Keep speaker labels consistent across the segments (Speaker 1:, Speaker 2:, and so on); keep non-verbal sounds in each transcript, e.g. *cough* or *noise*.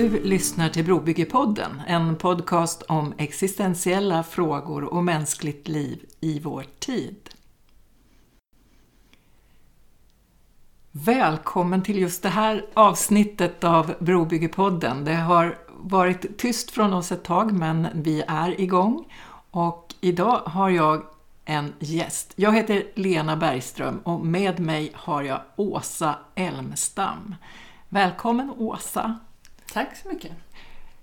Speaker 1: Du lyssnar till Brobyggepodden, en podcast om existentiella frågor och mänskligt liv i vår tid. Välkommen till just det här avsnittet av Brobyggepodden. Det har varit tyst från oss ett tag, men vi är igång. Och idag har jag en gäst. Jag heter Lena Bergström och med mig har jag Åsa Elmstam. Välkommen Åsa!
Speaker 2: Tack så mycket!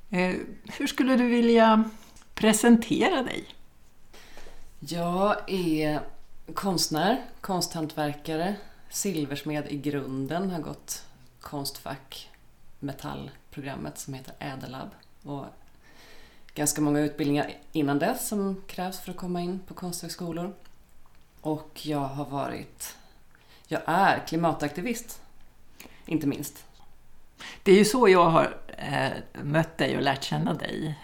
Speaker 1: Eh, hur skulle du vilja presentera dig?
Speaker 2: Jag är konstnär, konsthantverkare, silversmed i grunden, har gått Konstfack metallprogrammet som heter Ädelab och ganska många utbildningar innan dess som krävs för att komma in på konsthögskolor. Och jag har varit, jag är klimataktivist, inte minst.
Speaker 1: Det är ju så jag har eh, mött dig och lärt känna dig.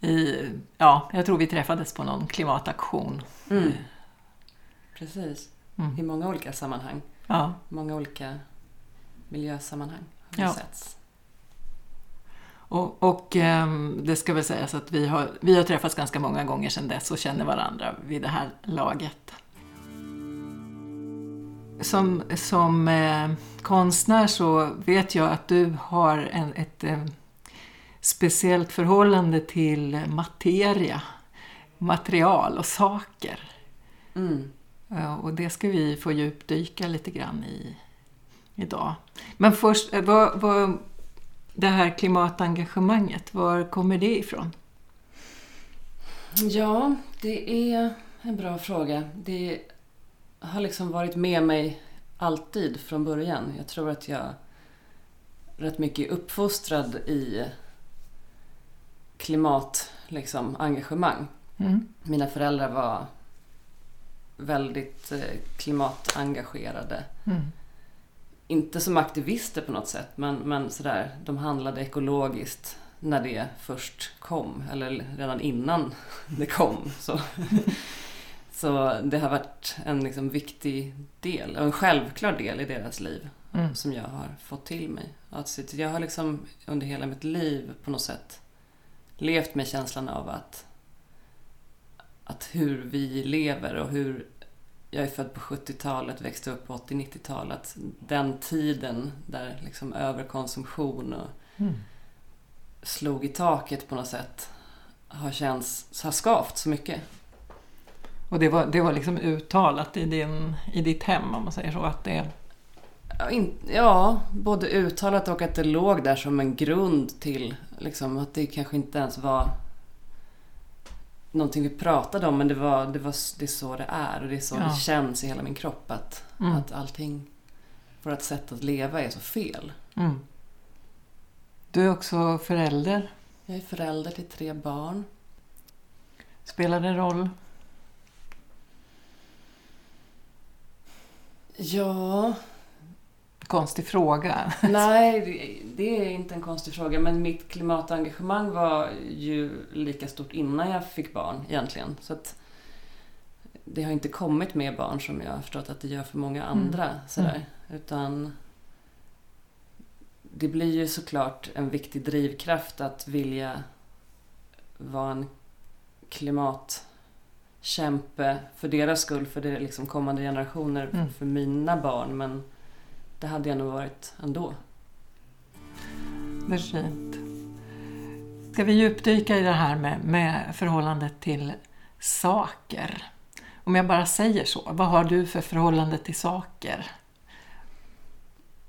Speaker 1: I, ja, jag tror vi träffades på någon klimataktion.
Speaker 2: Mm. Precis, mm. i många olika sammanhang.
Speaker 1: Ja.
Speaker 2: Många olika miljösammanhang har vi
Speaker 1: Ja.
Speaker 2: setts.
Speaker 1: Och, och ehm, det ska väl sägas att vi har, vi har träffats ganska många gånger sedan dess och känner varandra vid det här laget. Som, som eh, konstnär så vet jag att du har en, ett eh, speciellt förhållande till materia, material och saker.
Speaker 2: Mm.
Speaker 1: Ja, och det ska vi få djupdyka lite grann i idag. Men först, eh, vad, vad, det här klimatengagemanget, var kommer det ifrån?
Speaker 2: Ja, det är en bra fråga. Det har liksom varit med mig alltid från början. Jag tror att jag rätt mycket är uppfostrad i klimat, liksom, engagemang.
Speaker 1: Mm.
Speaker 2: Mina föräldrar var väldigt eh, klimatengagerade.
Speaker 1: Mm.
Speaker 2: Inte som aktivister på något sätt, men, men sådär, de handlade ekologiskt när det först kom, eller redan innan det kom. Så, *laughs* så det har varit en liksom viktig del, och en självklar del i deras liv
Speaker 1: Mm.
Speaker 2: som jag har fått till mig. Alltså, jag har liksom under hela mitt liv på något sätt levt med känslan av att, att hur vi lever och hur jag är född på 70-talet, växte upp på 80-90-talet. Den tiden där liksom överkonsumtion och
Speaker 1: Mm.
Speaker 2: slog i taket på något sätt har känts, har skavt så mycket.
Speaker 1: Och det var, det var liksom uttalat i, din, i ditt hem, om man säger så, att det...
Speaker 2: Ja, in, ja, både uttalat och att det låg där som en grund till liksom, att det kanske inte ens var någonting vi pratade om men det, var, det, var, det är så det är och det är så
Speaker 1: Ja.
Speaker 2: det känns i hela min kropp att,
Speaker 1: Mm.
Speaker 2: att allting, vårt sätt att leva är så fel.
Speaker 1: Mm. Du är också förälder.
Speaker 2: Jag är förälder till tre barn.
Speaker 1: Spelar det roll?
Speaker 2: Ja,
Speaker 1: Konstig fråga.
Speaker 2: nej det- är inte en konstig fråga men mitt klimatengagemang var ju lika stort innan jag fick barn egentligen. Så att det har inte kommit med barn som jag har förstått att det gör för många andra. Sådär. Utan det blir ju såklart en viktig drivkraft att vilja vara en klimatkämpe för deras skull, för det liksom kommande generationer,
Speaker 1: Mm.
Speaker 2: för mina barn. Men det hade jag nog varit ändå.
Speaker 1: Det är fint. Ska vi djupdyka i det här med, med förhållandet till saker? Om jag bara säger så, vad har du för förhållande till saker?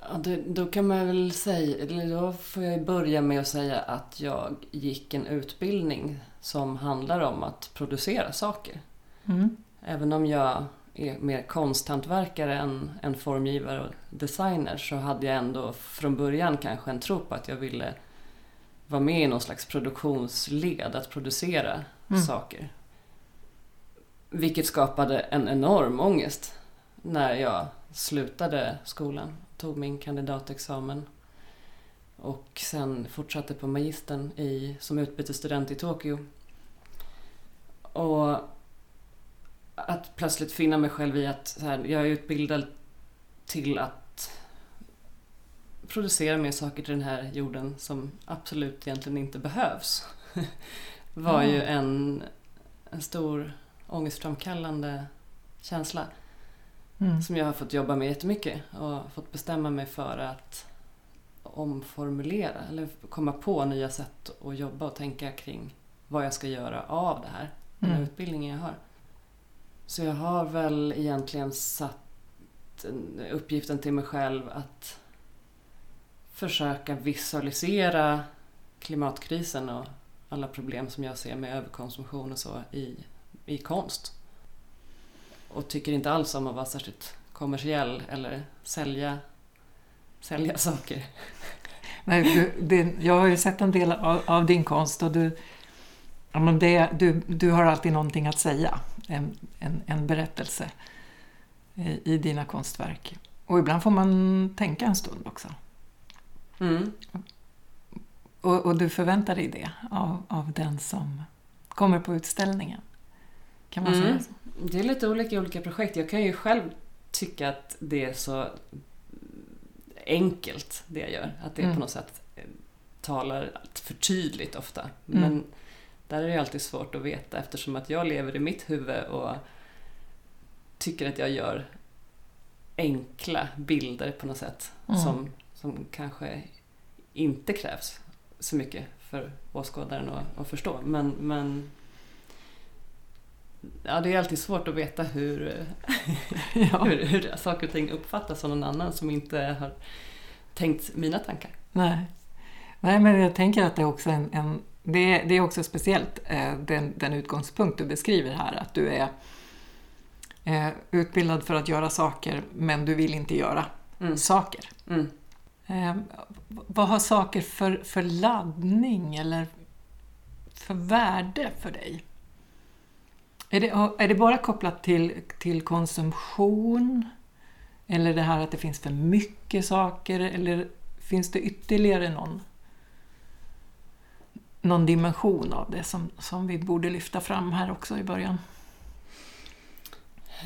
Speaker 2: Ja, det, då kan man väl säga, eller då får jag börja med att säga att jag gick en utbildning som handlar om att producera saker.
Speaker 1: Mm.
Speaker 2: Även om jag är mer konsthantverkare än, än formgivare och designer så hade jag ändå från början kanske en tro på att jag ville vara med i någon slags produktionsled, att producera
Speaker 1: Mm.
Speaker 2: saker. Vilket skapade en enorm ångest när jag slutade skolan, tog min kandidatexamen och sen fortsatte på magistern i, som utbytesstudent i Tokyo. Och att plötsligt finna mig själv i att här, jag är utbildad till att producera mer saker till den här jorden som absolut egentligen inte behövs. *laughs* var ju en, en stor ångestframkallande känsla.
Speaker 1: Mm.
Speaker 2: Som jag har fått jobba med jättemycket och fått bestämma mig för att omformulera eller komma på nya sätt att jobba och tänka kring vad jag ska göra av det här, den här
Speaker 1: Mm.
Speaker 2: utbildningen jag har. Så jag har väl egentligen satt en- uppgiften till mig själv att försöka visualisera klimatkrisen och alla problem som jag ser med överkonsumtion och så i, i konst. Och tycker inte alls om att vara särskilt kommersiell eller sälja, sälja saker.
Speaker 1: Nej, du, det, jag har ju sett en del av, av din konst och du, ja, men det, du, du har alltid någonting att säga. En, en, en berättelse i, i dina konstverk. Och ibland får man tänka en stund också.
Speaker 2: Mm.
Speaker 1: Och, och du förväntar dig det av, av den som kommer på utställningen. Kan man
Speaker 2: Mm.
Speaker 1: säga så?
Speaker 2: Det är lite olika i olika projekt. Jag kan ju själv tycka att det är så enkelt det jag gör. Att det
Speaker 1: Mm.
Speaker 2: på något sätt eh, talar för tydligt ofta.
Speaker 1: Mm.
Speaker 2: Men där är det alltid svårt att veta eftersom att jag lever i mitt huvud och tycker att jag gör enkla bilder på något sätt
Speaker 1: Mm.
Speaker 2: som, som kanske inte krävs så mycket för åskådaren att, att förstå. Men, men ja, det är alltid svårt att veta hur, *laughs* *laughs*
Speaker 1: Ja,
Speaker 2: hur, hur saker och ting uppfattas av någon annan som inte har tänkt mina tankar.
Speaker 1: nej. nej, men jag tänker att det är också en, en det, det är också speciellt eh, den, den utgångspunkt du beskriver här, att du är eh, utbildad för att göra saker, men du vill inte göra
Speaker 2: Mm.
Speaker 1: saker.
Speaker 2: Mm.
Speaker 1: Eh, vad har saker för, för laddning eller för värde för dig? Är det, är det bara kopplat till, till konsumtion? Eller det här att det finns för mycket saker? Eller finns det ytterligare någon, någon dimension av det som, som vi borde lyfta fram här också i början?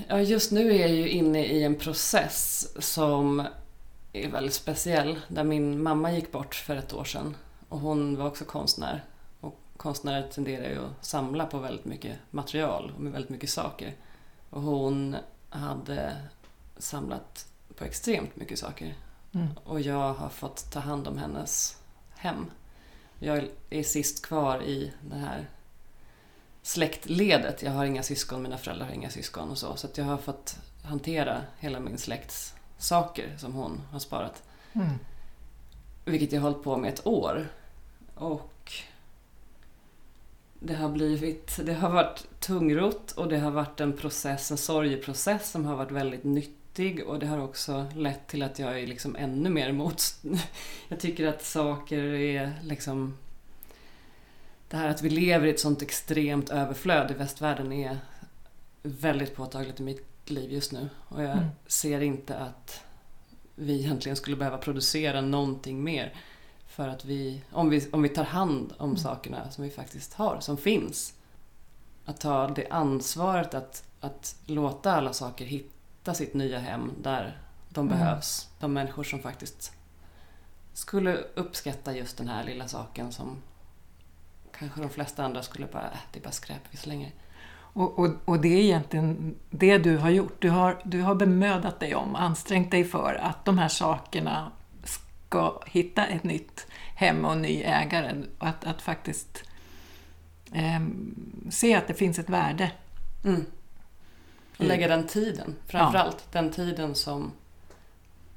Speaker 2: Ja, just nu är jag ju inne i en process som är väldigt speciell. Där min mamma gick bort för ett år sedan. Och hon var också konstnär. Konstnärer tenderar ju att samla på väldigt mycket material och med väldigt mycket saker. Och hon hade samlat på extremt mycket saker.
Speaker 1: Mm.
Speaker 2: Och jag har fått ta hand om hennes hem. Jag är sist kvar i det här släktledet. Jag har inga syskon, mina föräldrar har inga syskon och så. Så jag har fått hantera hela min släkts saker som hon har sparat.
Speaker 1: Mm.
Speaker 2: Vilket jag har hållit på med ett år. Och det har blivit, det har varit tungrot och det har varit en process, en sorgeprocess som har varit väldigt nyttig och det har också lett till att jag är liksom ännu mer emot. *laughs* Jag tycker att saker är liksom det här att vi lever i ett sånt extremt överflöd i västvärlden är väldigt påtagligt i mitt liv just nu. Och jag
Speaker 1: Mm.
Speaker 2: ser inte att vi egentligen skulle behöva producera någonting mer. För att vi, om vi, om vi tar hand om
Speaker 1: Mm.
Speaker 2: sakerna som vi faktiskt har, som finns. Att ta det ansvaret att, att låta alla saker hitta sitt nya hem där de
Speaker 1: Mm.
Speaker 2: behövs. De människor som faktiskt skulle uppskatta just den här lilla saken som kanske de flesta andra skulle bara, äh, det är bara skräp vi slänger.
Speaker 1: Och, och, och det är egentligen det du har gjort. Du har, du har bemödat dig om, ansträngt dig för att de här sakerna ska hitta ett nytt hem och ny ägare. Att, att faktiskt ehm, se att det finns ett värde.
Speaker 2: Mm. Och lägga den tiden, framförallt den tiden som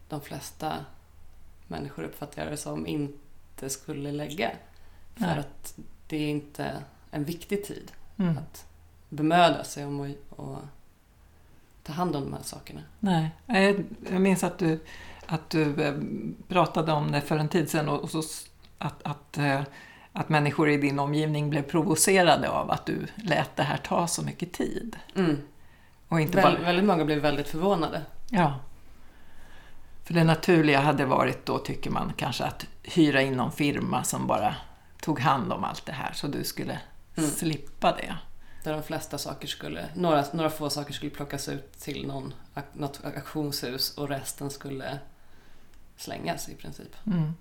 Speaker 2: de flesta människor uppfattar det som inte skulle lägga. För
Speaker 1: Nej.
Speaker 2: att det är inte en viktig tid
Speaker 1: Mm.
Speaker 2: att bemöda sig om att och ta hand om de här sakerna.
Speaker 1: Nej, jag minns att du, att du eh, pratade om det för en tid sedan och så att, att, eh, att människor i din omgivning blev provocerade av att du lät det här ta så mycket tid.
Speaker 2: Mm.
Speaker 1: Och inte
Speaker 2: Väl,
Speaker 1: bara,
Speaker 2: väldigt många blev väldigt förvånade.
Speaker 1: ja. För det naturliga hade varit då, tycker man, kanske att hyra in någon firma som bara tog hand om allt det här så du skulle
Speaker 2: Mm.
Speaker 1: slippa det.
Speaker 2: Där de flesta saker skulle, några, några få saker skulle plockas ut till någon, något auktionshus och resten skulle slängas i princip.
Speaker 1: Mm.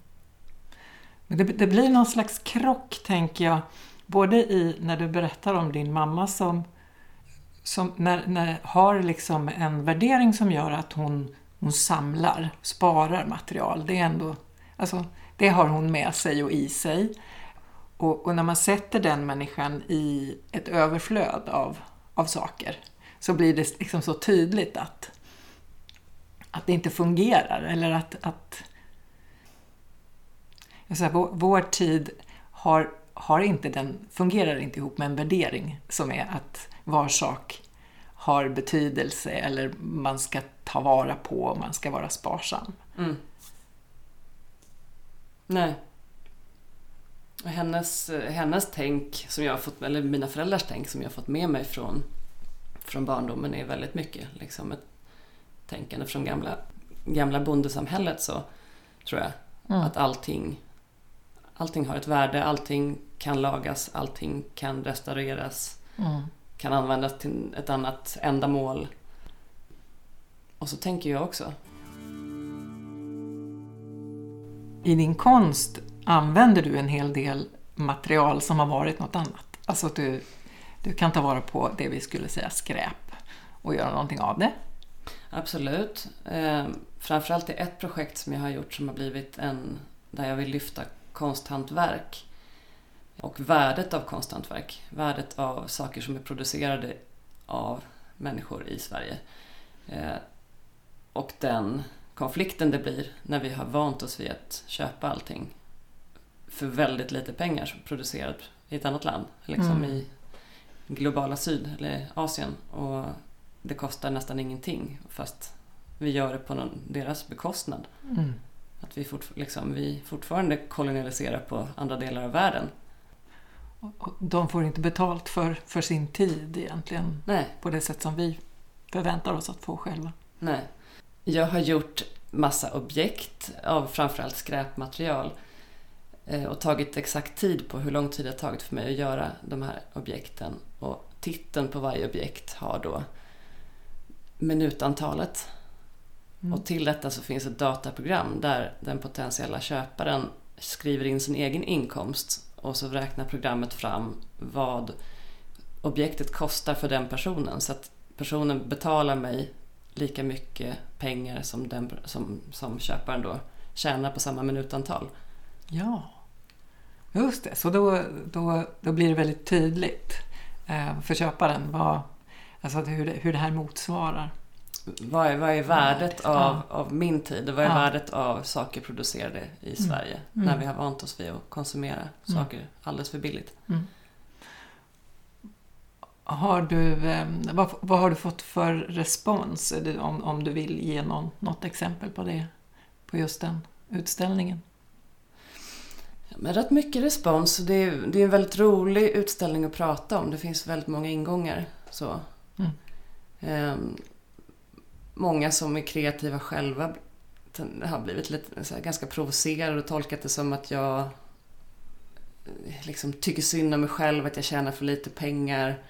Speaker 1: Men det, det, blir någon slags krock, tänker jag, både i när du berättar om din mamma som, som när, när, har liksom en värdering som gör att hon, hon samlar, sparar material. Det är ändå, alltså, det har hon med sig och i sig. Och, och, när man sätter den människan i ett överflöd av, av saker så blir det liksom så tydligt att, att det inte fungerar eller att, att säga, vår, vår, tid har, har inte den, fungerar inte ihop med en värdering som är att var sak har betydelse eller man ska ta vara på och man ska vara sparsam.
Speaker 2: Mm. Nej. Hennes, hennes tänk, som jag har fått, eller mina föräldrars tänk som jag har fått med mig från, från barndomen är väldigt mycket liksom ett tänkande från gamla, gamla bondesamhället så tror jag. Mm. Att allting, allting har ett värde, allting kan lagas, allting kan restaureras, mm. kan användas till ett annat ändamål. Och så tänker jag också.
Speaker 1: I din konst använder du en hel del material som har varit något annat. Alltså att du, du kan ta vara på det vi skulle säga skräp och göra någonting av det.
Speaker 2: Absolut. Eh, framförallt är ett projekt som jag har gjort som har blivit en där jag vill lyfta konsthantverk och värdet av konsthantverk. Värdet av saker som är producerade av människor i Sverige. Eh, och den konflikten det blir när vi har vant oss vid att köpa allting för väldigt lite pengar producerat i ett annat land. Liksom mm. i globala syd eller Asien. Och det kostar nästan ingenting fast vi gör det på någon, deras bekostnad. Mm. Att vi, fort, liksom, vi fortfarande kolonialiserar på andra delar av världen.
Speaker 1: De får inte betalt för, för sin tid egentligen
Speaker 2: Nej.
Speaker 1: på det sätt som vi förväntar oss att få själva.
Speaker 2: Nej. Jag har gjort massa objekt av framförallt skräpmaterial eh, och tagit exakt tid på hur lång tid det har tagit för mig att göra de här objekten. Och titeln på varje objekt har då minutantalet. Mm. Och till detta så finns ett dataprogram där den potentiella köparen skriver in sin egen inkomst och så räknar programmet fram vad objektet kostar för den personen. Så att personen betalar mig lika mycket pengar som, den, som, som köparen då tjänar på samma minutantal.
Speaker 1: Ja, just det. Så då, då, då blir det väldigt tydligt eh, för köparen vad, alltså hur, det, hur det här motsvarar.
Speaker 2: Vad är, vad är värdet av, ja. av min tid och vad är ja. värdet av saker producerade i mm. Sverige mm. när vi har vant oss vid att konsumera mm. saker alldeles för billigt. Mm.
Speaker 1: Har du, ehm, vad, vad, har du fått för respons? Om, om du vill ge någon, något exempel på det, på just den utställningen?
Speaker 2: Men rätt mycket respons. Det är, det är en väldigt rolig utställning att prata om. Det finns väldigt många ingångar. Så. Mm. Um, många som är kreativa själva har blivit lite, här, ganska provocerade och tolkat det som att jag eh, liksom tycker synd om mig själv, att jag tjänar för lite pengar.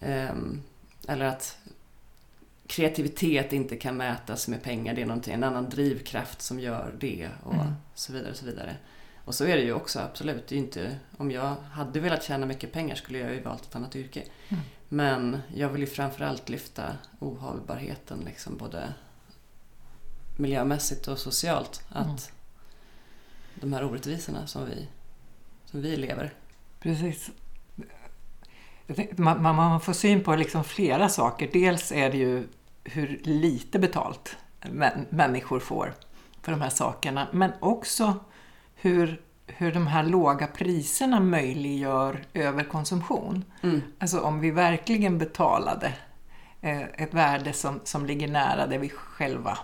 Speaker 2: Um, eller att kreativitet inte kan mätas med pengar. Det är någonting, en annan drivkraft som gör det och mm. så vidare. Och så vidare. Och så är det ju också, absolut. Inte, om jag hade velat tjäna mycket pengar skulle jag ju valt ett annat yrke. Mm. Men jag vill ju framförallt lyfta ohållbarheten, liksom både miljömässigt och socialt. Att mm. de här orättvisorna som vi, som vi lever.
Speaker 1: Precis. Man, man, får syn på liksom flera saker. Dels är det ju hur lite betalt människor får för de här sakerna. Men också hur hur de här låga priserna möjliggör överkonsumtion. Mm. Alltså om vi verkligen betalade eh, ett värde som, som ligger nära det vi själva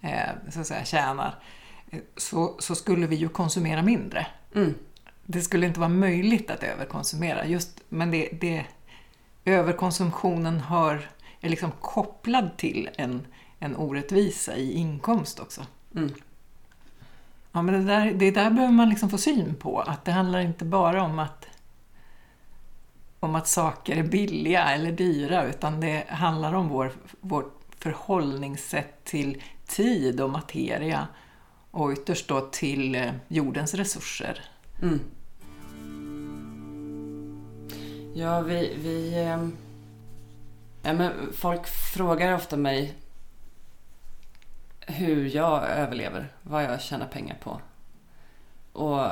Speaker 1: eh, så att säga, tjänar, eh, så, så skulle vi ju konsumera mindre. Mm. Det skulle inte vara möjligt att överkonsumera, just, men det, det, överkonsumtionen hör, är liksom kopplad till en, en orättvisa i inkomst också. Mm. Ja, men det där, det där behöver man liksom få syn på. Att det handlar inte bara om att, om att saker är billiga eller dyra, utan det handlar om vår, vårt förhållningssätt till tid och materia och ytterst då till eh, jordens resurser.
Speaker 2: Mm. Ja, vi... vi eh, ja, men folk frågar ofta mig hur jag överlever, vad jag tjänar pengar på. Och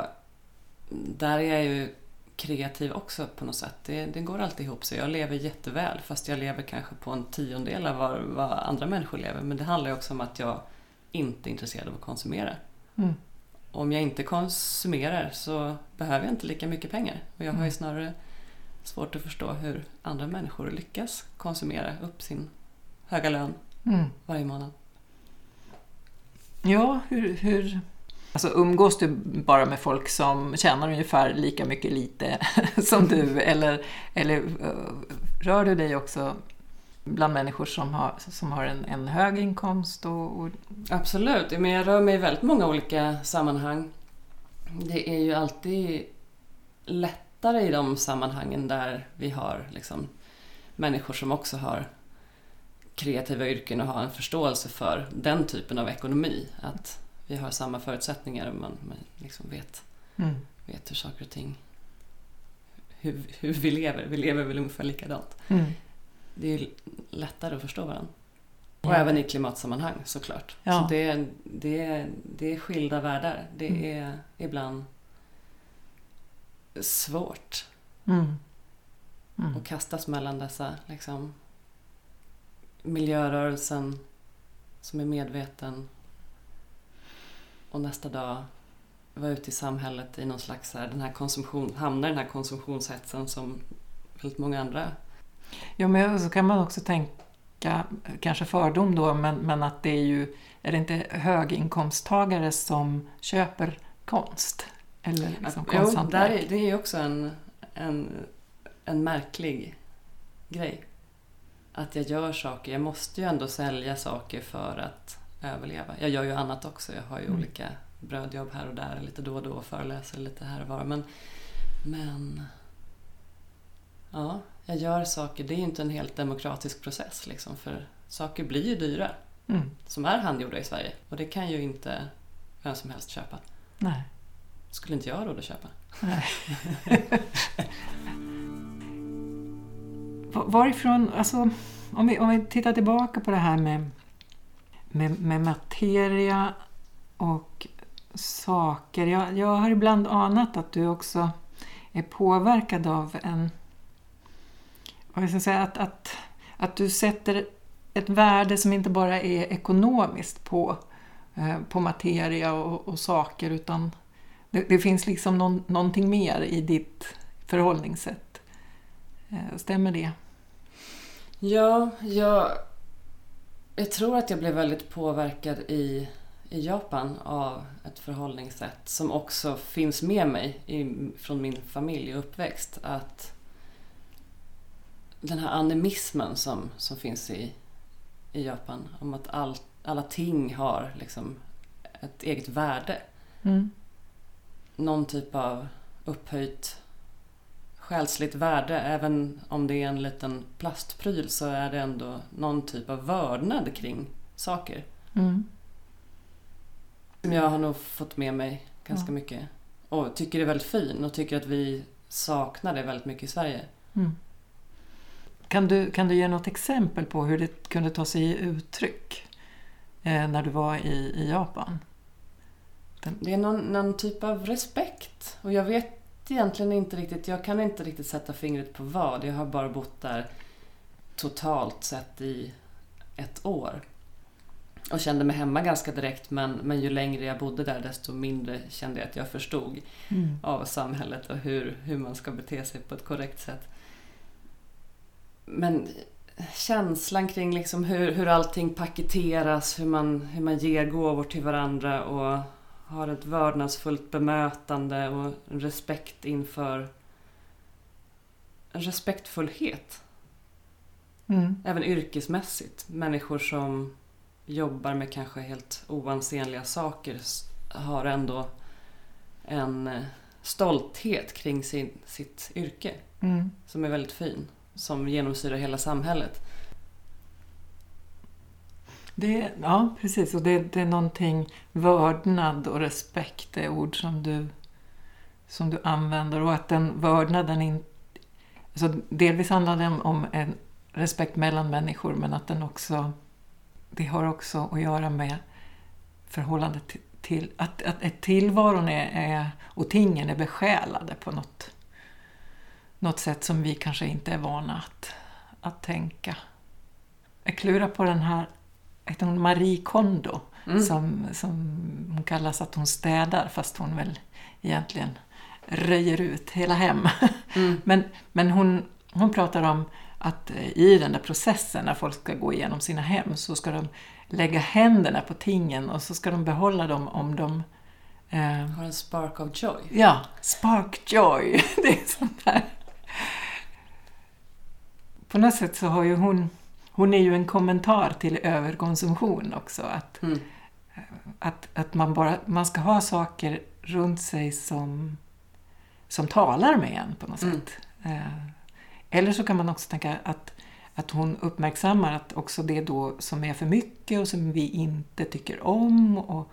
Speaker 2: där är jag ju kreativ också på något sätt. Det, det går alltid ihop sig. Jag lever jätteväl fast jag lever kanske på en tiondel av vad, vad andra människor lever. Men det handlar ju också om att jag inte är intresserad av att konsumera.
Speaker 1: Mm.
Speaker 2: Om jag inte konsumerar så behöver jag inte lika mycket pengar. Och jag har ju
Speaker 1: Mm.
Speaker 2: snarare svårt att förstå hur andra människor lyckas konsumera upp sin höga lön
Speaker 1: Mm.
Speaker 2: varje månad.
Speaker 1: Ja, hur, hur... Alltså umgås du bara med folk som tjänar ungefär lika mycket lite *laughs* som du? Eller, eller eh, rör du dig också bland människor som har, som har en, en hög inkomst? Och, och,
Speaker 2: Absolut, men jag rör mig i väldigt många olika sammanhang. Det är ju alltid lättare i de sammanhangen där vi har liksom, människor som också har kreativa yrken och har en förståelse för den typen av ekonomi. Att vi har samma förutsättningar och man, liksom vet,
Speaker 1: mm.
Speaker 2: vet hur saker och ting... Hur, hur vi lever. Vi lever väl ungefär likadant.
Speaker 1: Mm.
Speaker 2: Det är lättare att förstå varandra. Och även i klimatsammanhang såklart.
Speaker 1: Ja.
Speaker 2: Så det, är- det, är- det är skilda världar. Det
Speaker 1: Mm.
Speaker 2: är ibland svårt
Speaker 1: Mm. Mm.
Speaker 2: att kastas mellan dessa liksom, miljörörelsen som är medveten och nästa dag vara ute i samhället i någon slags här, den här konsumtion, hamna i den här konsumtionshetsen som väldigt många andra.
Speaker 1: Ja, men så kan man också tänka, kanske fördom då, men, men att det är ju, är det inte höginkomsttagare som köper konst? Eller liksom
Speaker 2: jo, där är, det är ju också en, en, en märklig grej. Att jag gör saker, jag måste ju ändå sälja saker för att överleva. Jag gör ju annat också, jag har ju
Speaker 1: Mm.
Speaker 2: olika brödjobb här och där, lite då och då, föreläser lite här och var. Men, men ja, jag gör saker, det är ju inte en helt demokratisk process liksom, för saker blir ju dyra
Speaker 1: Mm.
Speaker 2: som är handgjorda i Sverige och det kan ju inte vem som helst köpa.
Speaker 1: Nej.
Speaker 2: Skulle inte jag ha råd att köpa.
Speaker 1: Nej. *laughs* *laughs* Varifrån, alltså om vi, om vi tittar tillbaka på det här med, med, med materia och saker. Jag, jag har ibland anat att du också är påverkad av en... Vad ska jag säga? Att, att, att du sätter ett värde som inte bara är ekonomiskt på, eh, på materia och, och saker utan det, det finns liksom någon, någonting mer i ditt förhållningssätt. Eh, Stämmer det?
Speaker 2: Ja, jag, jag tror att jag blev väldigt påverkad i, i Japan av ett förhållningssätt som också finns med mig i, från min familj och uppväxt. Att den här animismen som, som finns i, i Japan, om att all, alla ting har liksom ett eget värde.
Speaker 1: Mm.
Speaker 2: Någon typ av upphöjt själsligt värde. Även om det är en liten plastpryl så är det ändå någon typ av vördnad kring saker.
Speaker 1: Mm.
Speaker 2: Som jag har nog fått med mig ganska
Speaker 1: Ja.
Speaker 2: mycket. Och tycker är väldigt fin och tycker att vi saknar det väldigt mycket i Sverige.
Speaker 1: Mm. Kan, du, kan du ge något exempel på hur det kunde ta sig uttryck eh, när du var i, i Japan?
Speaker 2: Det är någon, någon typ av respekt. Och jag vet egentligen inte riktigt, jag kan inte riktigt sätta fingret på vad. Jag har bara bott där totalt sett i ett år. Och kände mig hemma ganska direkt men, men ju längre jag bodde där desto mindre kände jag att jag förstod
Speaker 1: Mm.
Speaker 2: av samhället och hur, hur man ska bete sig på ett korrekt sätt. Men känslan kring liksom hur, hur allting paketeras, hur man, hur man ger gåvor till varandra och har ett vördnadsfullt bemötande och en respekt inför en respektfullhet,
Speaker 1: Mm.
Speaker 2: även yrkesmässigt. Människor som jobbar med kanske helt oansenliga saker har ändå en eh, stolthet kring sin, sitt yrke
Speaker 1: Mm.
Speaker 2: som är väldigt fin, som genomsyrar hela samhället.
Speaker 1: Det, ja, precis. Och det, det är någonting, vördnad och respekt är ord som du, som du använder. Och att den vördnaden in, Alltså delvis handlar det om en respekt mellan människor, men att den också... Det har också att göra med förhållandet till, till att, att, att tillvaron är, är, och tingen är besjälade på något, något sätt som vi kanske inte är vana att, att tänka. Jag klurar på den här heter hon Marie Kondo, mm. som, som hon kallas att hon städar fast hon väl egentligen röjer ut hela hem. *laughs* Mm. men men hon, hon pratar om att i den där processen när folk ska gå igenom sina hem så ska de lägga händerna på tingen och så ska de behålla dem om de
Speaker 2: eh, har en spark of joy.
Speaker 1: Ja, spark joy. *laughs* Det är sånt där. På något sätt så har ju hon hon är ju en kommentar till överkonsumtion också. Att, mm. att, att man, bara, man ska ha saker runt sig som, som talar med en på något mm. sätt. Eh, eller så kan man också tänka att, att hon uppmärksammar att också det då som är för mycket och som vi inte tycker om, och,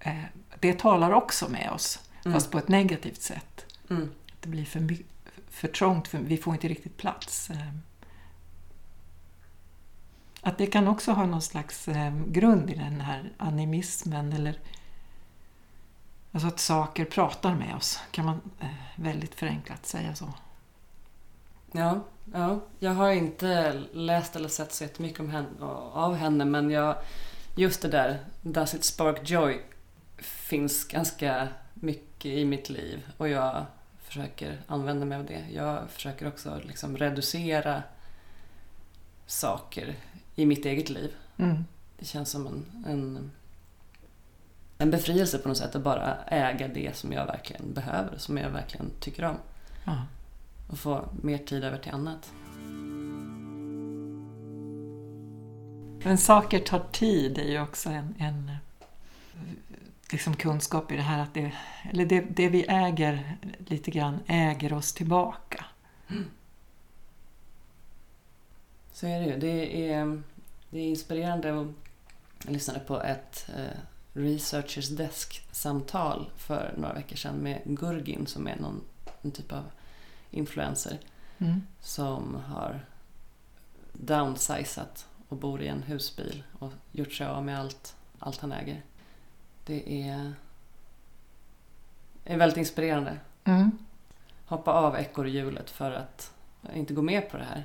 Speaker 1: eh, det talar också med oss, mm. fast på ett negativt sätt. Mm. Det blir för, för trångt, för vi får inte riktigt plats. Att det kan också ha någon slags ehm, grund i den här animismen eller alltså att saker pratar med oss, kan man eh, väldigt förenklat säga så.
Speaker 2: Ja, ja, jag har inte läst eller sett så jättemycket om henne, av henne men jag, just det där Does it spark joy finns ganska mycket i mitt liv och jag försöker använda mig av det. Jag försöker också liksom reducera saker i mitt eget liv. Mm. Det känns som en, en, en befrielse på något sätt att bara äga det som jag verkligen behöver, som jag verkligen tycker om. Ja. Och få mer tid över till annat.
Speaker 1: Men saker tar tid är ju också en, en liksom kunskap i det här att det, eller det, det vi äger lite grann äger oss tillbaka. Mm.
Speaker 2: Så är det ju. Det är, det är inspirerande. Jag lyssnade på ett eh, Researchers Desk-samtal för några veckor sedan med Gurgin som är någon en typ av influencer mm. som har downsizat och bor i en husbil och gjort sig av med allt, allt han äger. Det är, är väldigt inspirerande. Mm. Hoppa av ekorrhjulet för att inte gå med på det här.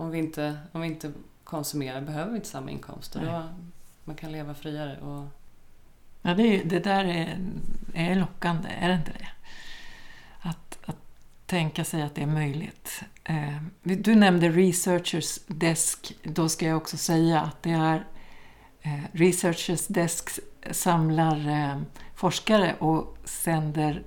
Speaker 2: Om vi inte, om vi inte konsumerar behöver vi inte samma inkomst och då man kan leva friare. Och...
Speaker 1: Ja, det, det där är, är lockande, är det inte det? Att, att tänka sig att det är möjligt. Eh, du nämnde Researchers Desk. Då ska jag också säga att det är eh, Researchers Desk samlar eh, forskare och sänder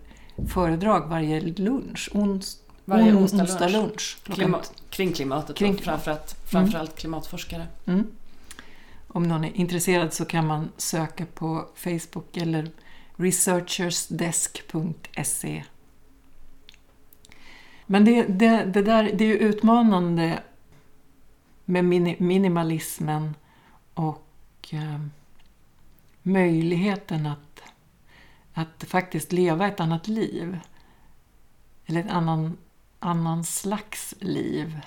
Speaker 1: föredrag varje lunch. Ons,
Speaker 2: varje onsdag, onsdag lunch. lunch Klimat, kring klimatet. Kring klimat. Framförallt, framförallt mm. klimatforskare. Mm.
Speaker 1: Om någon är intresserad så kan man söka på Facebook eller researchersdesk.se. Men det, det, det, där, det är ju utmanande med minimalismen och eh, möjligheten att, att faktiskt leva ett annat liv. Eller en annan annan slags liv.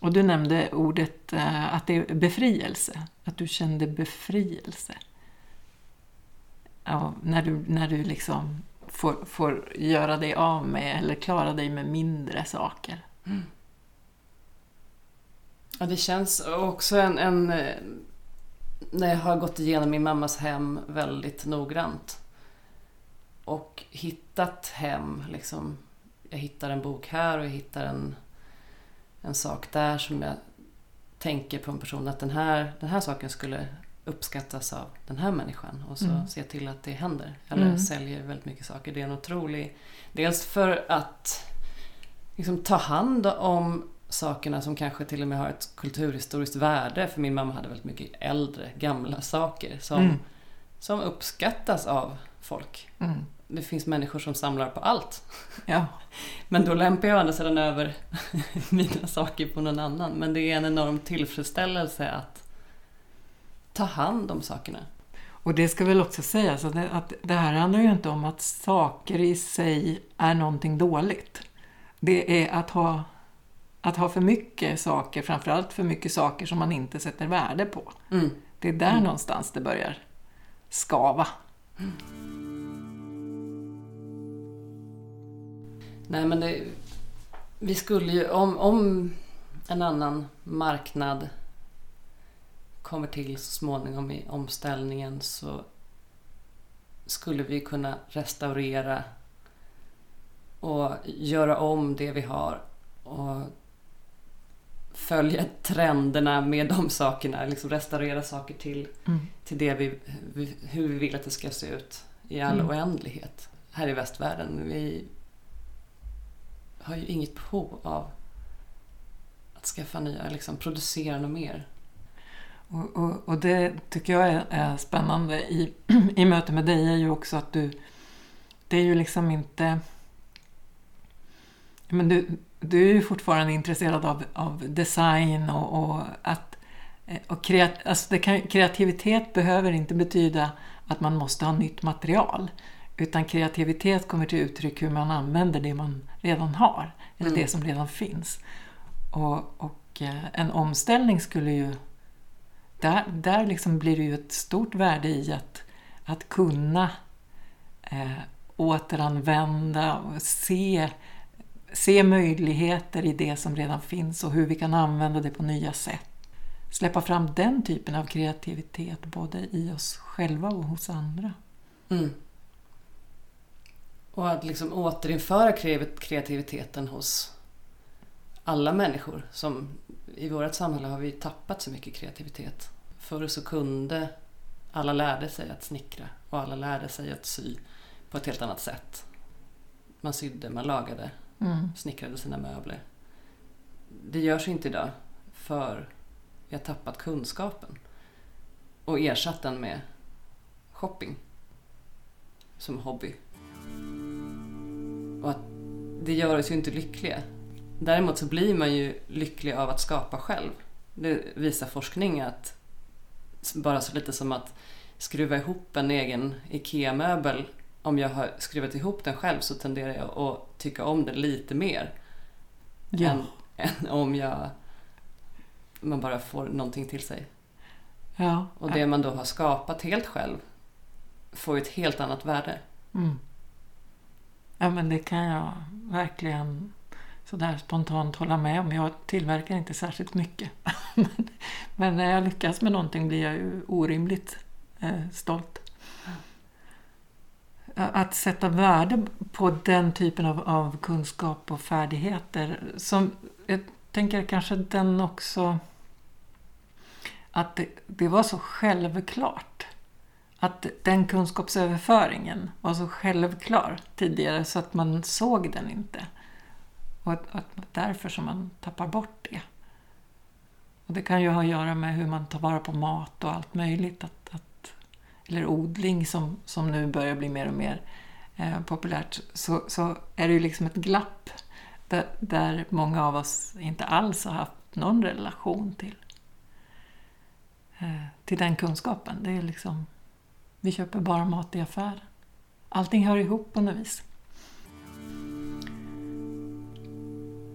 Speaker 1: Och du nämnde ordet eh, att det är befrielse, att du kände befrielse. Ja, när du, när du liksom får, får göra dig av med eller klara dig med mindre saker. Mm.
Speaker 2: Ja, det känns också en, en... Eh, när jag har gått igenom min mammas hem väldigt noggrant och hittat hem liksom jag hittar en bok här och jag hittar en, en sak där som jag tänker på en person att den här, den här saken skulle uppskattas av den här människan och så mm. se till att det händer. Eller mm. säljer väldigt mycket saker. Det är en otrolig... Dels för att liksom, ta hand om sakerna som kanske till och med har ett kulturhistoriskt värde. För min mamma hade väldigt mycket äldre, gamla saker som, mm. som uppskattas av folk. Mm det finns människor som samlar på allt. Ja. *laughs* Men då lämpar jag å andra sidan över *laughs* mina saker på någon annan. Men det är en enorm tillfredsställelse att, ta hand om sakerna.
Speaker 1: Och det ska väl också sägas att det, att det här handlar ju inte om att saker i sig är någonting dåligt. Det är att ha, att ha för mycket saker, framförallt för mycket saker som man inte sätter värde på.
Speaker 2: Mm.
Speaker 1: Det är där mm. någonstans det börjar skava. Mm.
Speaker 2: Nej men det, vi skulle ju, om, om en annan marknad kommer till så småningom i omställningen så skulle vi kunna restaurera och göra om det vi har och följa trenderna med de sakerna, liksom restaurera saker till, mm. till det vi, hur vi vill att det ska se ut i all mm. oändlighet. Här i västvärlden, vi har ju inget behov av att skaffa nya, liksom producera något mer.
Speaker 1: Och, och, och, det tycker jag är, är, spännande i, *clears throat* i möte med dig är ju också att du, det är ju liksom inte, men du, du är ju fortfarande intresserad av, av design och, och att eh, och kreat, alltså kan, kreativitet behöver inte betyda att man måste ha nytt material. Utan kreativitet kommer till uttryck hur man använder det man redan har, eller mm. det som redan finns. Och, och eh, en omställning skulle ju där, där liksom blir det ju ett stort värde i att, att kunna eh, återanvända och se, se möjligheter i det som redan finns och hur vi kan använda det på nya sätt. Släppa fram den typen av kreativitet både i oss själva och hos andra.
Speaker 2: Mm. Och att liksom återinföra kreativiteten hos alla människor. Som I vårt samhälle har vi tappat så mycket kreativitet. Förr så kunde alla lärde sig att snickra och alla lärde sig att sy på ett helt annat sätt. Man sydde, man lagade, mm. snickrade sina möbler. Det görs inte idag för vi har tappat kunskapen och ersatt den med shopping som hobby. Och att det gör oss ju inte lyckliga. Däremot så blir man ju lycklig av att skapa själv. Det visar forskning att bara så lite som att skruva ihop en egen IKEA-möbel. Om jag har skruvat ihop den själv så tenderar jag att tycka om den lite mer. Ja. Än, än om jag man bara får någonting till sig.
Speaker 1: Ja.
Speaker 2: Och det man då har skapat helt själv får ju ett helt annat värde.
Speaker 1: Mm. Ja men det kan jag verkligen sådär spontant hålla med om. Jag tillverkar inte särskilt mycket. *laughs* men när jag lyckas med någonting blir jag ju orimligt eh, stolt. Att sätta värde på den typen av, av kunskap och färdigheter. Som, jag tänker kanske den också... Att det, det var så självklart att den kunskapsöverföringen var så självklar tidigare så att man såg den inte. Och att, att därför som man tappar bort det. Och det kan ju ha att göra med hur man tar vara på mat och allt möjligt. Att, att, eller odling som, som nu börjar bli mer och mer eh, populärt. Så, så är det ju liksom ett glapp där, där många av oss inte alls har haft någon relation till, eh, till den kunskapen. Det är liksom vi köper bara mat i affären. Allting hör ihop på något vis.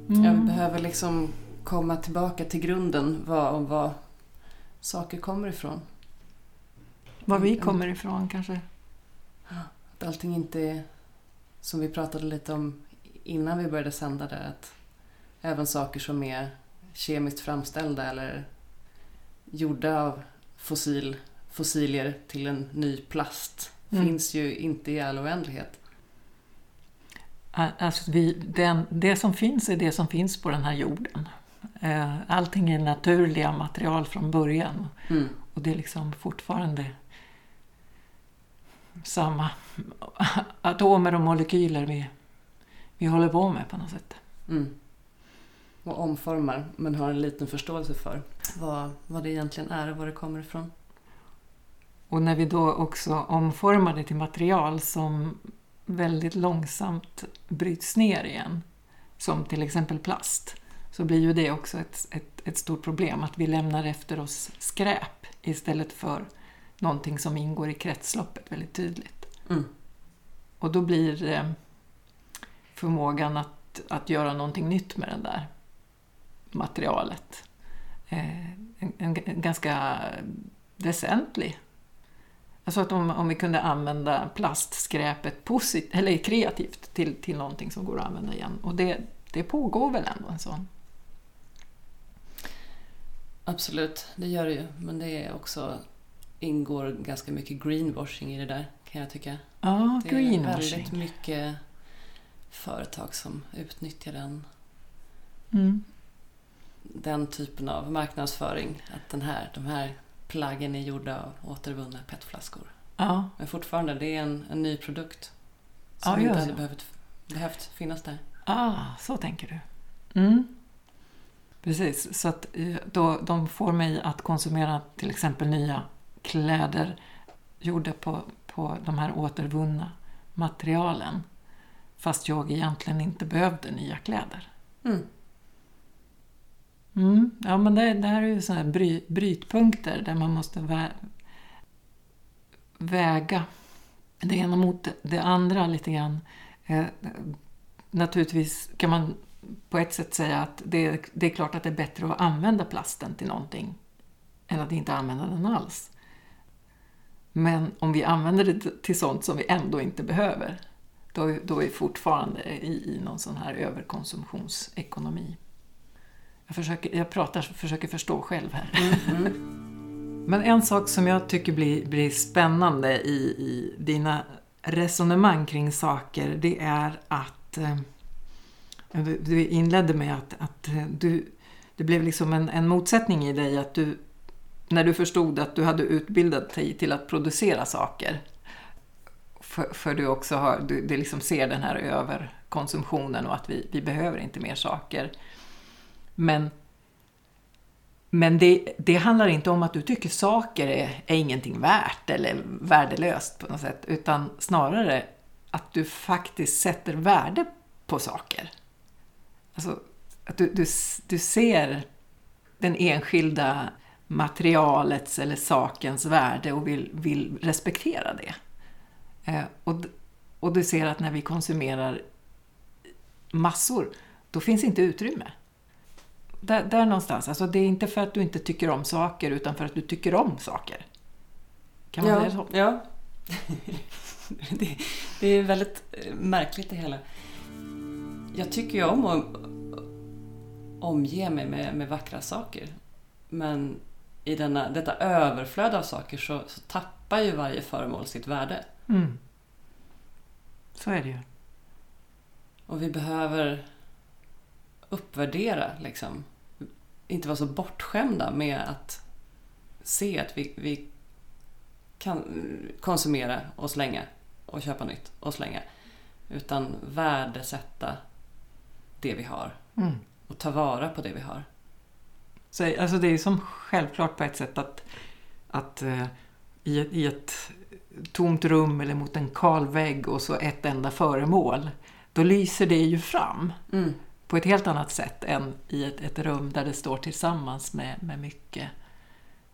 Speaker 2: Mm. Ja, vi behöver liksom komma tillbaka till grunden vad, om var saker kommer ifrån.
Speaker 1: Var vi mm. kommer ifrån kanske?
Speaker 2: Att allting inte är som vi pratade lite om innan vi började sända där. Att även saker som är kemiskt framställda eller gjorda av fossil fossilier till en ny plast mm. finns ju inte i all oändlighet.
Speaker 1: Alltså vi, den, det som finns är det som finns på den här jorden. Allting är naturliga material från början. Mm. Och det är liksom fortfarande samma atomer och molekyler vi, vi håller på med på något sätt.
Speaker 2: Mm. Och omformar, men har en liten förståelse för vad, vad det egentligen är och var det kommer ifrån.
Speaker 1: Och när vi då också omformar det till material som väldigt långsamt bryts ner igen, som till exempel plast, så blir ju det också ett, ett, ett stort problem, att vi lämnar efter oss skräp istället för någonting som ingår i kretsloppet väldigt tydligt.
Speaker 2: Mm.
Speaker 1: Och då blir eh, förmågan att, att göra någonting nytt med det där materialet eh, en, en, en ganska väsentlig. Alltså att om, om vi kunde använda plastskräpet posit, eller kreativt till, till någonting som går att använda igen. Och det, det pågår väl ändå en sån?
Speaker 2: Absolut, det gör det ju. Men det är också ingår ganska mycket greenwashing i det där kan jag tycka.
Speaker 1: Ja,
Speaker 2: Det är
Speaker 1: greenwashing.
Speaker 2: väldigt mycket företag som utnyttjar den,
Speaker 1: Mm.
Speaker 2: den typen av marknadsföring. Att den här, de här plaggen är gjorda av återvunna petflaskor.
Speaker 1: Ja,
Speaker 2: Men fortfarande, det är en, en ny produkt. Som
Speaker 1: Ja,
Speaker 2: inte hade behövt, behövt finnas där.
Speaker 1: ah, så tänker du. Mm. Precis, så att eh, då, de får mig att konsumera till exempel nya kläder gjorda på, på de här återvunna materialen. Fast jag egentligen inte behövde nya kläder.
Speaker 2: Mm.
Speaker 1: Mm. Ja, men det, det här är ju sådana här bry, brytpunkter där man måste vä väga det ena mot det andra lite grann. Eh, naturligtvis kan man på ett sätt säga att det, det är klart att det är bättre att använda plasten till någonting än att inte använda den alls. Men om vi använder det till sånt som vi ändå inte behöver, då, då är vi fortfarande i, i någon sån här överkonsumtionsekonomi. Jag, försöker, jag pratar, försöker förstå själv här. Men en sak som jag tycker blir, blir spännande i, i dina resonemang kring saker, det är att eh, du- du inledde med att, att eh, du, det blev liksom en, en motsättning i dig att du, när du förstod att du hade utbildat dig till att producera saker, för, för du också har, du, du liksom ser den här överkonsumtionen och att vi, vi behöver inte mer saker. Men, men det, det handlar inte om att du tycker saker är, är ingenting värt eller värdelöst på något sätt, utan snarare att du faktiskt sätter värde på saker. Alltså, att du, du, du ser den enskilda materialets eller sakens värde och vill, vill respektera det. Eh, och, och du ser att när vi konsumerar massor, då finns inte utrymme. Där, där någonstans. Alltså det är inte för att du inte tycker om saker, utan för att du tycker om saker. Kan man
Speaker 2: ja,
Speaker 1: säga så?
Speaker 2: Ja. *laughs* det, det är väldigt eh, märkligt det hela. Jag tycker ju om att omge mig med, med vackra saker. Men i denna, detta överflöd av saker så, så tappar ju varje föremål sitt värde.
Speaker 1: Mm. Så är det ju.
Speaker 2: Och vi behöver uppvärdera, liksom. Inte vara så bortskämda med att se att vi, vi kan konsumera och slänga och köpa nytt och slänga. Utan värdesätta det vi har
Speaker 1: Mm.
Speaker 2: och ta vara på det vi har.
Speaker 1: Så, alltså det är som självklart på ett sätt att, att eh, i, ett, i ett tomt rum eller mot en kal vägg och så ett enda föremål, då lyser det ju fram
Speaker 2: Mm
Speaker 1: på ett helt annat sätt än i ett, ett rum där det står tillsammans med, med mycket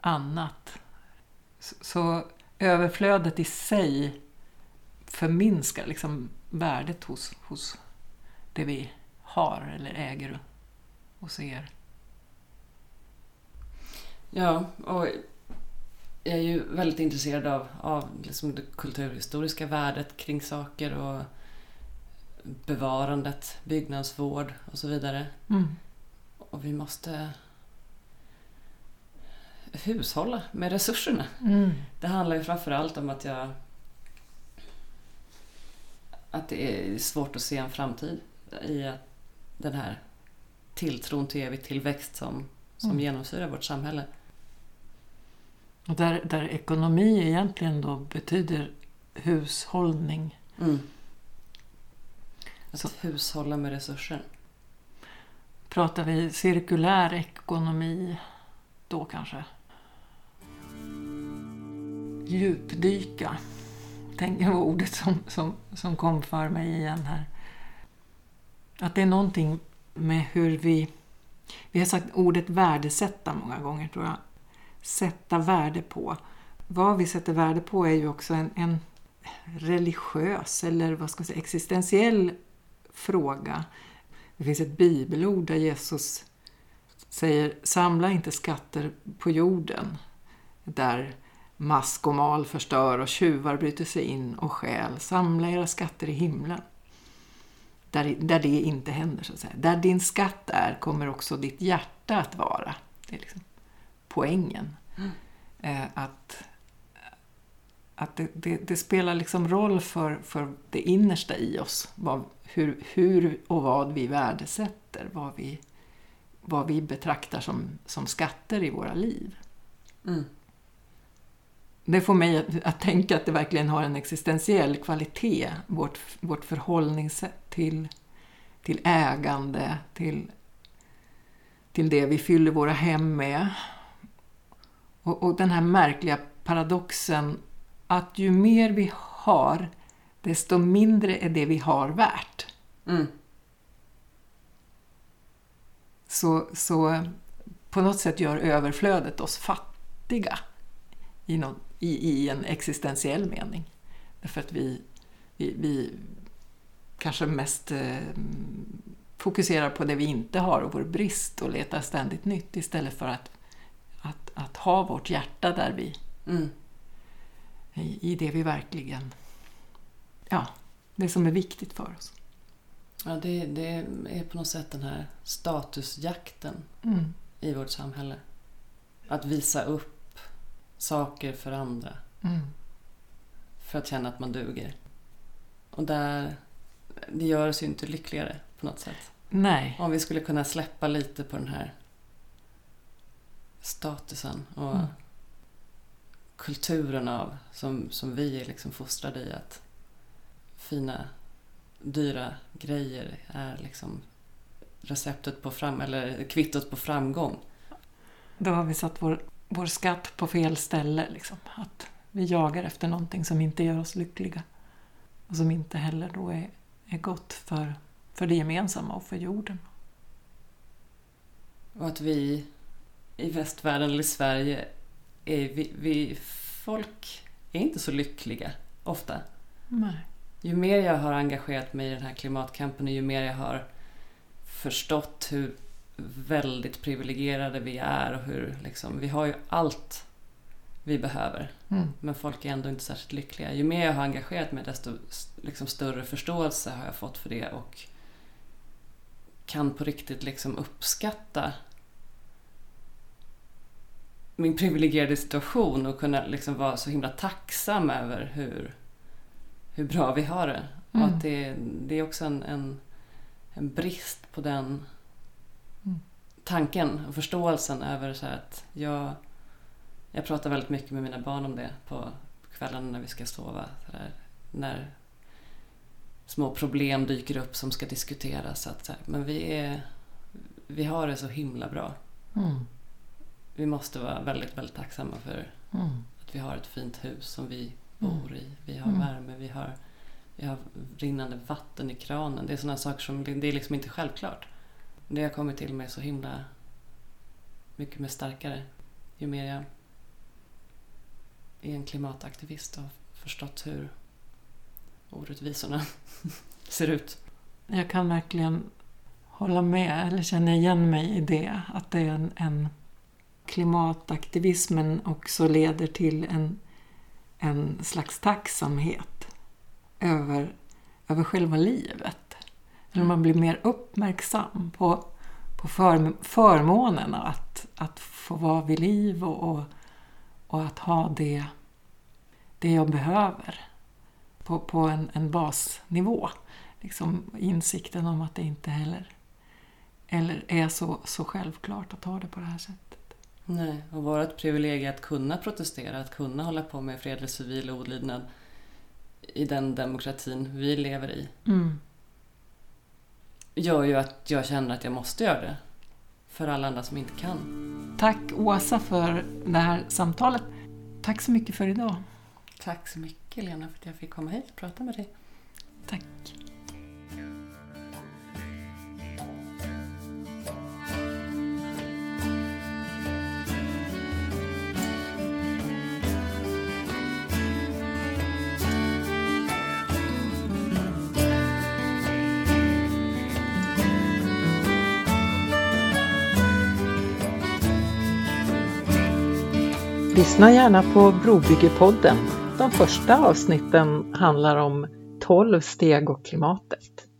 Speaker 1: annat. Så, så överflödet i sig förminskar liksom värdet hos, hos det vi har eller äger och ser.
Speaker 2: Ja, och jag är ju väldigt intresserad av, av liksom det kulturhistoriska värdet kring saker och bevarandet, byggnadsvård och så vidare.
Speaker 1: Mm.
Speaker 2: Och vi måste hushålla med resurserna.
Speaker 1: Mm.
Speaker 2: Det handlar ju framförallt om att jag att det är svårt att se en framtid i att den här tilltron till evig tillväxt som, som
Speaker 1: Mm.
Speaker 2: genomsyrar vårt samhälle.
Speaker 1: Och där, där ekonomi egentligen då betyder hushållning.
Speaker 2: Mm. Att hushålla med resurser.
Speaker 1: Pratar vi cirkulär ekonomi då kanske? Djupdyka. Tänk det var ordet som, som, som kom för mig igen här. Att det är någonting med hur vi Vi har sagt ordet värdesätta många gånger tror jag. Sätta värde på. Vad vi sätter värde på är ju också en, en religiös eller vad ska man säga, existentiell fråga. Det finns ett bibelord där Jesus säger samla inte skatter på jorden där mask och mal förstör och tjuvar bryter sig in och stjäl. Samla era skatter i himlen. Där, där det inte händer, så att säga. Där din skatt är kommer också ditt hjärta att vara. Det är liksom poängen. Mm. Eh, att att det, det, det, spelar liksom roll för, för det innersta i oss. Vad, hur, hur och vad vi värdesätter. Vad vi, vad vi betraktar som, som skatter i våra liv. Mm. Det får mig att, att, tänka att det verkligen har en existentiell kvalitet. Vårt, vårt förhållningssätt till, till ägande, till, till det vi fyller våra hem med. Och, och den här märkliga paradoxen att ju mer vi har, desto mindre är det vi har värt. Mm. Så, så på något sätt gör överflödet oss fattiga i, någon, i, i en existentiell mening. Därför att vi, vi, vi kanske mest eh, fokuserar på det vi inte har och vår brist och letar ständigt nytt istället för att, att, att ha vårt hjärta där vi mm i, det vi verkligen... Ja, det som är viktigt för oss.
Speaker 2: Ja, det, det är på något sätt den här statusjakten mm. i vårt samhälle. Att visa upp saker för andra. Mm. För att känna att man duger. Och där, det gör oss ju inte lyckligare på något sätt.
Speaker 1: Nej.
Speaker 2: Om vi skulle kunna släppa lite på den här statusen och mm kulturen av som, som vi är liksom fostrade i att fina, dyra grejer är liksom receptet på fram, eller kvittot på framgång.
Speaker 1: Då har vi satt vår, vår skatt på fel ställe. Liksom. Att vi jagar efter någonting som inte gör oss lyckliga. Och som inte heller då är, är gott för, för det gemensamma och för jorden.
Speaker 2: Och att vi i västvärlden eller i Sverige vi, vi, folk är inte så lyckliga ofta.
Speaker 1: Nej.
Speaker 2: Ju mer jag har engagerat mig i den här klimatkampen och ju mer jag har förstått hur väldigt privilegierade vi är och hur liksom, vi har ju allt vi behöver. Mm. Men folk är ändå inte särskilt lyckliga. Ju mer jag har engagerat mig desto liksom, större förståelse har jag fått för det och kan på riktigt liksom uppskatta min privilegierade situation och kunna liksom vara så himla tacksam över hur, hur bra vi har det. Mm. Och att det, det är också en, en, en brist på den mm. tanken och förståelsen över så att jag, jag pratar väldigt mycket med mina barn om det på kvällarna när vi ska sova. Där, när små problem dyker upp som ska diskuteras. Att, här, men vi, är, vi har det så himla bra. Mm vi måste vara väldigt, väldigt tacksamma för mm. att vi har ett fint hus som vi bor mm. i. Vi har mm. värme, vi har, vi har rinnande vatten i kranen. Det är sådana saker som, det är liksom inte självklart. Det har kommit till mig så himla mycket mer starkare ju mer jag är en klimataktivist och förstått hur orättvisorna *laughs* ser ut.
Speaker 1: Jag kan verkligen hålla med, eller känna igen mig i det. Att det är en, en klimataktivismen också leder till en, en slags tacksamhet över, över själva livet. Mm. Man blir mer uppmärksam på, på för, förmånerna att, att få vara vid liv och, och, och att ha det, det jag behöver på, på en, en basnivå. Liksom insikten om att det inte heller eller är så, så självklart att ha det på det här sättet.
Speaker 2: Nej, och vårt privilegium att kunna protestera, att kunna hålla på med fredlig civil olydnad i den demokratin vi lever i. Mm. Gör ju att jag känner att jag måste göra det. För alla andra som inte kan.
Speaker 1: Tack Åsa för det här samtalet. Tack så mycket för idag.
Speaker 2: Tack så mycket Lena för att jag fick komma hit och prata med dig.
Speaker 1: Tack. Lyssna gärna på Brobyggepodden. De första avsnitten handlar om 12 steg och klimatet.